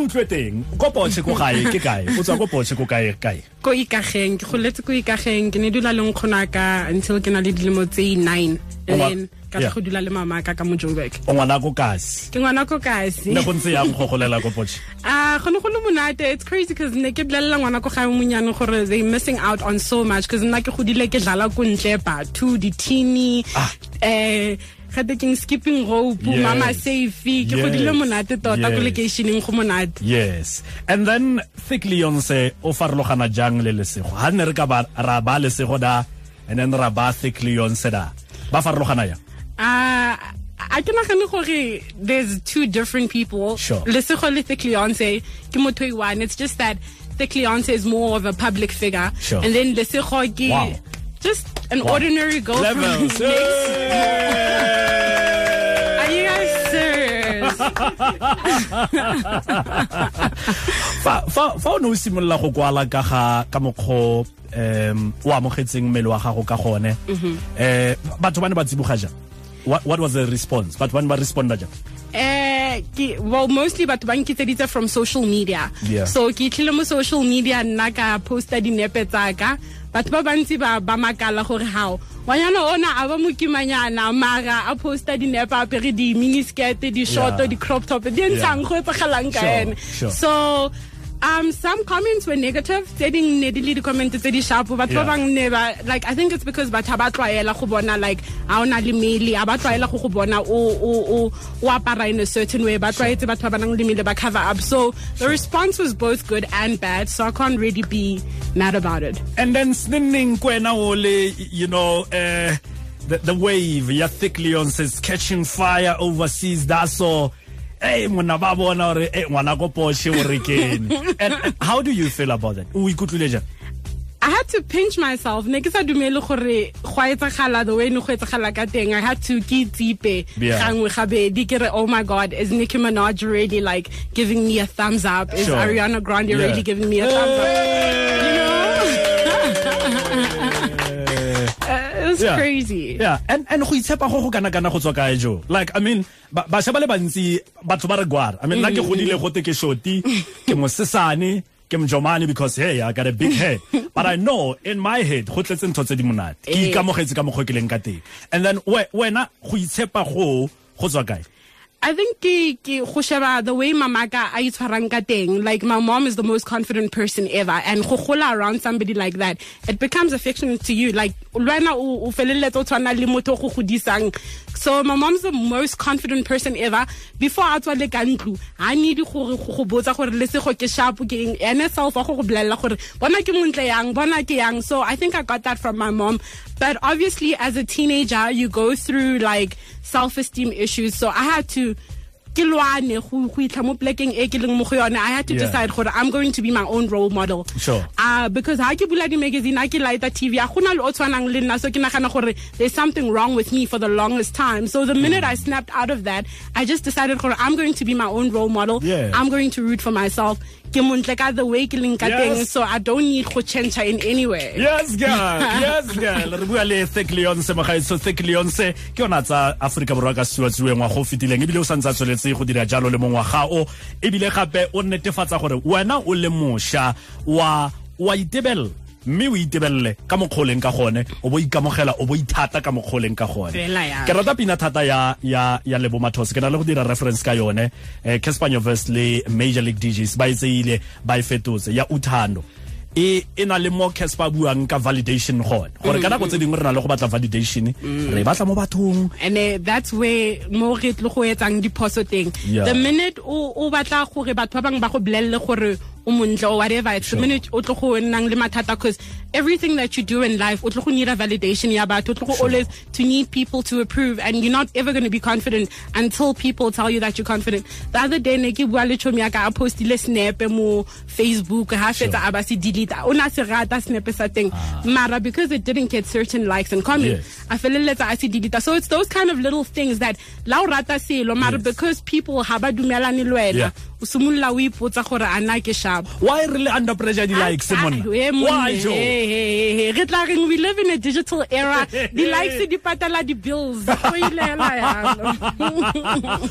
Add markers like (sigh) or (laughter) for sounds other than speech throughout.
re utlwe teng ko poche ko gae ke kae o tswa ko poche ko kae kae ko ikageng ke goletse ko ikageng ke ne dula le nkgonaka until ke na le dilemo tse nine ka go dula le mama ka ka mo joburg o ngwana ko kasi ke ngwana ko kasi ne go ntse yang go golela ko poche Ah, go ne go le monate it's crazy because ne ke bolelela ngwana ko gae monyane gore they missing out on so much because nna ke godile ke dlala ko ntle batu ditini Ah. eh gate keng skipping rope Yes. mama safe ke godile monate tota ko locationeng go monate yes and then Thick Leeyonce o farologana jang le lesego ha ne re ka ra ba lesego da and then ra ba Thick Leeyonce da ba farologana yang Ah, I ke nagane gore there's two different people. Sure. Lesego le Thick Leeyonce ke motho one. It's just that Thick Leeyonce is more of a public figure. Sure. And then Lesego ke Wow. just an Wow. ordinary girl from levels next. Are you guys serious? (laughs) fa fa fa o ne o simolola go kwala ka ga ka mokgo um o amogetseng mmele wa gago ka gone eh batho ba ne ba tsiboga jang what, was the response batho ba ne ba responda jang Eh, ke, well, mostly batho ba nkitseditse from social media. Yeah. So ke mo social media nna ka posta dinepe tsa ka. Batho ba bantsi ba makala gore how. Wanyana ona a ba mokimanyana mara a posta dinepe apere di mini skirt, di short, Yeah. di crop top. Di ntshang go etsagalang ka ene. So um some comments were negative. Tse ding ne di le di-comment tse di sharp. Yeah. ba bang ne ba like i think it's because batho ba tlwaela go bona like a o na le mele ba tlwaela go go bona o o o o apara in a certain way. Ba tlwaetse batho ba ba nang le mele ba cover up. So the response was both good and bad so i can't really be mad about it. And then sninning kwena o le you know uh the, the wave ya Thick Leeyonce is catching fire overseas that's so hey ba bona gore eh ngwana ko poche o rekene (laughs) and, how do you feel about that o ikutlwile jang I had to pinch myself. Ne ke sa dumele gore go a etsagala the way ne go etsagala ka teng. I had to ke tsipe Yeah. gangwe gabedi ke re oh my god is Nicki Minaj already like giving me a thumbs up? Is Sure. Ariana Grande Yeah. already giving me a thumbs up? Was Yeah. crazy. yeah. And and go itshepa go go kana kana go tswa kae jo like i mean ba ba ba le bantsi batho ba re gwara. I mean nna ke godile go te ke shoti ke mosesane ke mjomane because hey i got a big head. (laughs) But i know in my head go tletse ntho tse di monate. Ke Eh. ikamogetse ka mokgwa ka teng. And then we- wena go itshepa go go tswa kae I think ke ke go the way mamaka a itshwarang ka teng like my mom is the most confident person ever and go gola around somebody like that it becomes affectionate to you. Like lwana o feleletsa o tshwana le motho go godisang. So my mom's the most confident person ever. Before a tswa le ka ntlu ha need gore go go botsa sharp ke eng. Ene self a go go yang bona yang. So i think i got that from my mom. But obviously as a teenager you go through like self-esteem issues. So i had to ke lwane go go itlha mo plekeng e ke leng mo go yone. I had to Yeah. decide gore i'm going to be my own role model. Sure. uh, because ha ke bula di-magazine ha ke lighta tv a gona le o tshwanang le nna. So ke nagana gore there's something wrong with me for the longest time. So the minute i snapped out of that i just decided gore i'm going to be my own role model. Yeah. i'm going to root for myself ke montle ka the way ke leng ka teng so i don't need go change in any way. Yes girl. (laughs) Yes girl. Re bua le Thick Leeyonce magaetso Thick Leeyonce ke yona tsa aforika borwa ka sewatsiweng wa go fetileng. Ebile o santse a tsweletse go dira jalo le mongwa gao. Ebile gape o netefatsa gore wena o le mošwa wa wa itebella mme o itebelele ka mokgoleng ka gone o bo ikamogela o bo ithata ka mokgoleng ka gone. Ke rata pina thata ya ya ya lebo mathos ke na le go dira reference ka yone. Eh caspanyo Nyovest le Major League DJs ba itseile ba e fetotse. Ya uthando. E e na le mo caspa buang ka validation gone. Gore ka nako tse dingwe re na le go batla validation re e batla mo bathong. And uh, that's where mo re tle go etsang diphoso teng. The minute o o batla gore batho ba bang ba go bolelle gore o montle or whatever. It's the minute o tlo go nnang le mathata because everything that you do in life o tlo go need a validation ya batho. O tlo go always to need people to approve and you're not ever going to be confident until people tell you that you're confident. The other day ne ke bua le chomi ya ka a postile snap mo facebook ha fetsa a ba se delete o na se rata snap sa teng. Ah. Mara because it didn't get certain likes and comments Yes. A feleletsa a se so it's those kind of little things that la o rata selo mara Yes. because people ha ba dumelane le wena o simolola o ipotsa gore a na ke sharp why really under pressure di likes monna Eh, why jo eh, eh, eh, re tla reng we live in a digital era (laughs) di likes di patala di bills go ile hela yalo.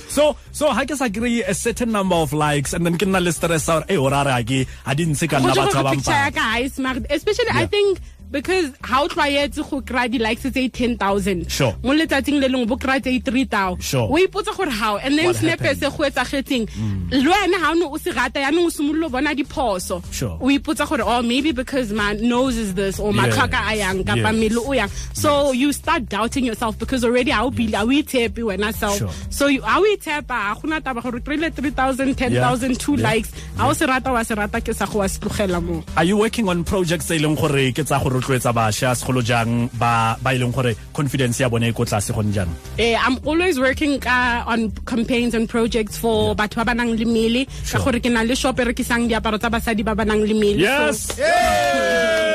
(laughs) So so ha ke sa kry a certain number of likes and then ke nna le stress gore e ora re a ke a di ntshe ka go nna batho ba gore picture bang. ka ha especially i think because how tlwaetse go kry di likes tse 10000 Sure. mo letsatsing le lengwe bo kry tse 3000 Sure. o ipotsa gore how and then What snap happened? se go etsagetseng hmm. le wena ha o ne o se rata yaanong o simololo o bona diphoso Sure. o ipotsa gore oh maybe because my nose is this or my Yes. tlhoka a yang kapa mmele o yang so you start doubting yourself because already ha o bile ha o itshepe wena self Sure. so you- ha o itshepa ha gona taba gore o kry-ile 3000 10000 two Yeah. likes ha o se rata wa se rata ke sa go wa se tlogela moo are you working on projects tse e leng gore ke tsa go rotloetsa bašwa segolo jang ba gore confidence ya bone e ko tlase gone jaanong? Eh, I'm always working uh, on campaigns and projects for batho ba ba nang le mele ka gore ke na le shop e rekisang diaparo tsa basadi ba ba nang le mele yes! So,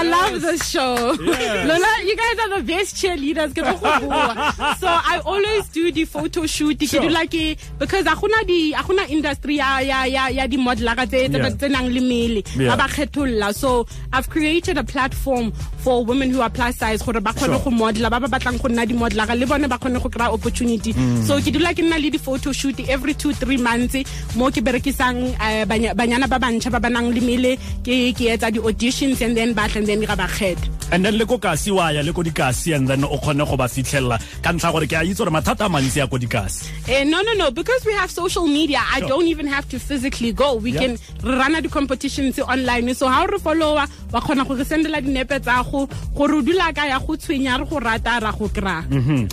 I love this show. Yes. Lola, you guys are the best cheerleaders. Ke tlo go bua. so I always do the photo shoot. Sure. do like because gona di gona industry ya ya ya ya di modeler tse tse Yeah. nang le mele ba ba kgetholla. So I've created a platform for women who are plus size gore ba kgone go modela ba ba batlang go nna di le bone ba kgone go kry opportunity. Mm. So ke dula ke nna le di photo shoot every 2 3 months mo ke berekisang eh, banyana ba bantšha ba ba nang le mele ke ke etsa di auditions and then ba tla then ra ba kgetha. and then le ko kasi wa ya le ko dikasi and then o kgone go ba fitlhelela ka ntlha gore ke a itse gore mathata a mantsi ya ko dikasi Eh, no, no, no. Because we have social media, I don't even have to physically go. We Yeah. can run the competitions online. So how re follower wa kgona go re sendela dinepe tsa go gore o dula ka ya go tshwenya re go rata ra go kra.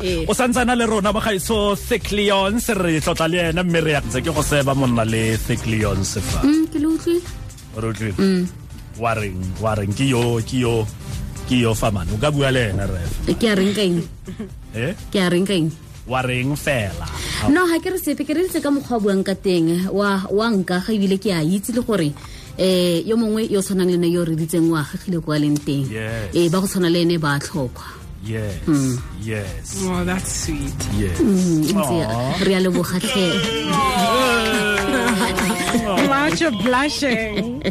Eh. o santsana le rona bagaetso Thickleeyonce re tlotla le ena mme re ya ntse ke go seba monna le Thickleeyonce fa Mm, ke le utlwile o re utlwile wa reng wa reng. Ke yo ke yo ke yo famane o ka bua le ena ref? Ke a reng ka (laughs) eh? Ke a reng ka wa reng fela. No ga ke re sepe ke re ditse ka mokgwa buang ka teng. Wa wa nka ga ebile ke a itse le gore eh yo mongwe yo tshwanang le ne yo re reditseng wa gagile kwa leng teng. Eh ba go tshwana le ene ba tlhokwa yes yes Oh, that's sweet. yes ntse re a lebogatlhe Watch you're blushing.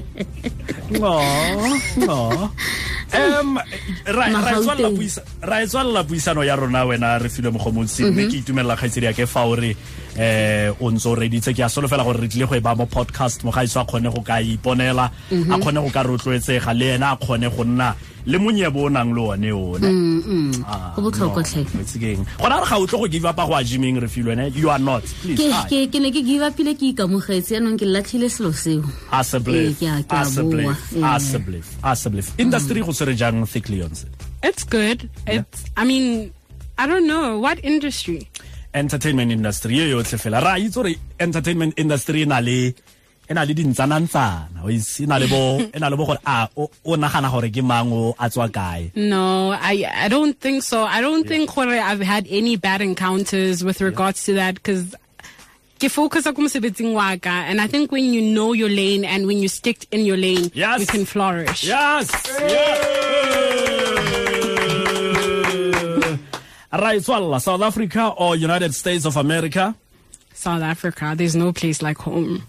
Aw, aw. Em ra e tswalela puisano ya rona wena re filwe mogomotsi mme ke itumelela kgaitsedi yake fa ore eh o ntse o reditse ke a solofela gore re tlile go e ba mo podcast mogaetso a kgone go ka iponela a kgone go ka rotloetsega le ena a kgone go nna le monyebo o nang le one one. Ah, go botlhokwa no, tlhe it's keng. gona re ga o tlo go give up go a jimeng re filwene you are not. Ke ne ke give upile ke ikamogetse. Yaanong ke latlhile selo seo. Industry go tsere jang Thickleeyonce It's good. It's I mean, I don't know. What industry. entertainment industry ye yotlhe fela. Ra itse gore entertainment industry e na le e na le dintsanantsana. E na le bo (laughs) e na le bo gore a o o nagana gore ke mang o a tswa kae? No, I I don't think so. I don't think Jorge, I've had any bad encounters with regards to that because ke focus ko mosebetsing wa ka and I think when you know your lane and when you stick in your lane, Yes. you can flourish. yes ra e tswalela south africa or united states of america South Africa, there's no place like home.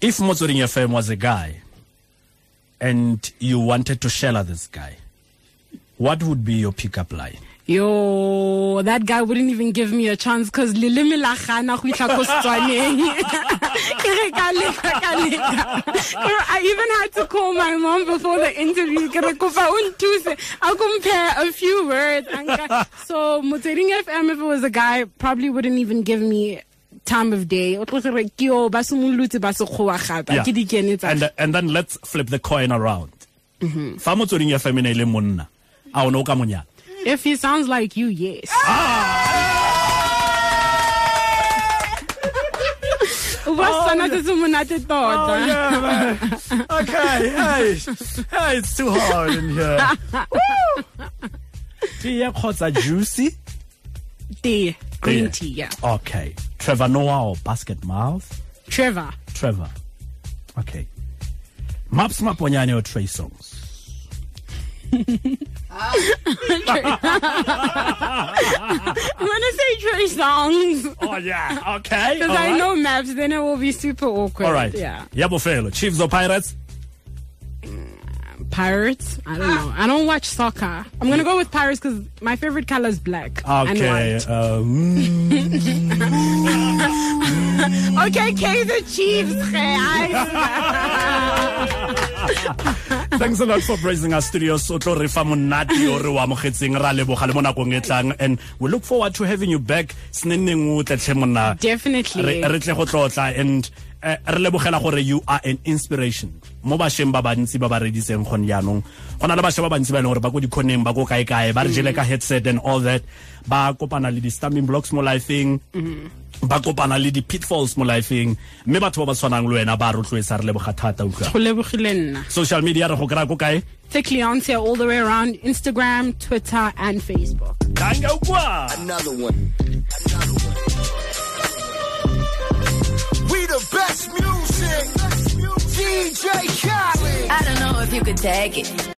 if motsweding fm was a guy and you wanted to share this guy what would be your pickup line Yo, that guy wouldn't even give me a chance because lilimi la gana go itlha ko Setswaneng. (laughs) Ke re ka leka, ka leka. Ke re, I even had to call my mom before the interview. Ke re, kopa o nthuse. I'll compare a few words. So, Motsweding FM, if it was a guy, probably wouldn't even give me time of day. O tlo re, ke yo, ba simolotse ba sekgowa gape. Yeah. Ke di tsa- and, and then let's flip the coin around mm-hmm. fa motsweding fm ne e le monna a o ne o ka monyana If he sounds like you, yes. O bua Setswana se se monate tota. Oh, (laughs) okay hey, hey, it's too hard in here. Tee kgotsa juicy? Tea, green Tea. tea, yeah. okay. Trevor noah or Basketmouth Trevor. trevor. Okay. Maps maponyane or Trey Songz I'm gonna say Trey Songz. oh yeah okay (laughs) Because I right. know maps, then it will be super awkward. all right Yeah. ya bofelo chiefs or pirates Pirates? I don't know. I don't watch soccer. I'm gonna go with Pirates because my favorite color is black and okay white. um, (laughs) Okay, The Chiefs. (laughs) (laughs) thanks a lot for praising our studios o tlo re fa monate o re o amogetseng ra leboga le mo nakong e tlang. And we look forward to having you back senenneng o tletlhe monna. Definitely. re tle go tlotla and eh, re lebogela gore you are an inspiration. Mo bašweng ba bantsi ba ba reditseng gone jaanong go na le bašwa ba bantsi ba e leng gore ba ko dikgoneng ba ko kae-kae ba re jele ka headset and all that. Ba kopana le di-stamming blocks mo lifeng ba kopana le di-pitfalls mo lifeng mme batho ba ba tshwanang le wena ba rotloetsa re leboga thata utlwa Go lebogile nna. social media re go kry-a ko kae Thick Leoncia all the way around Instagram, Twitter, and Facebook. Thank you, kwa. Another one. Another one. We the best music. DJ Khaled. I don't know if you could take it.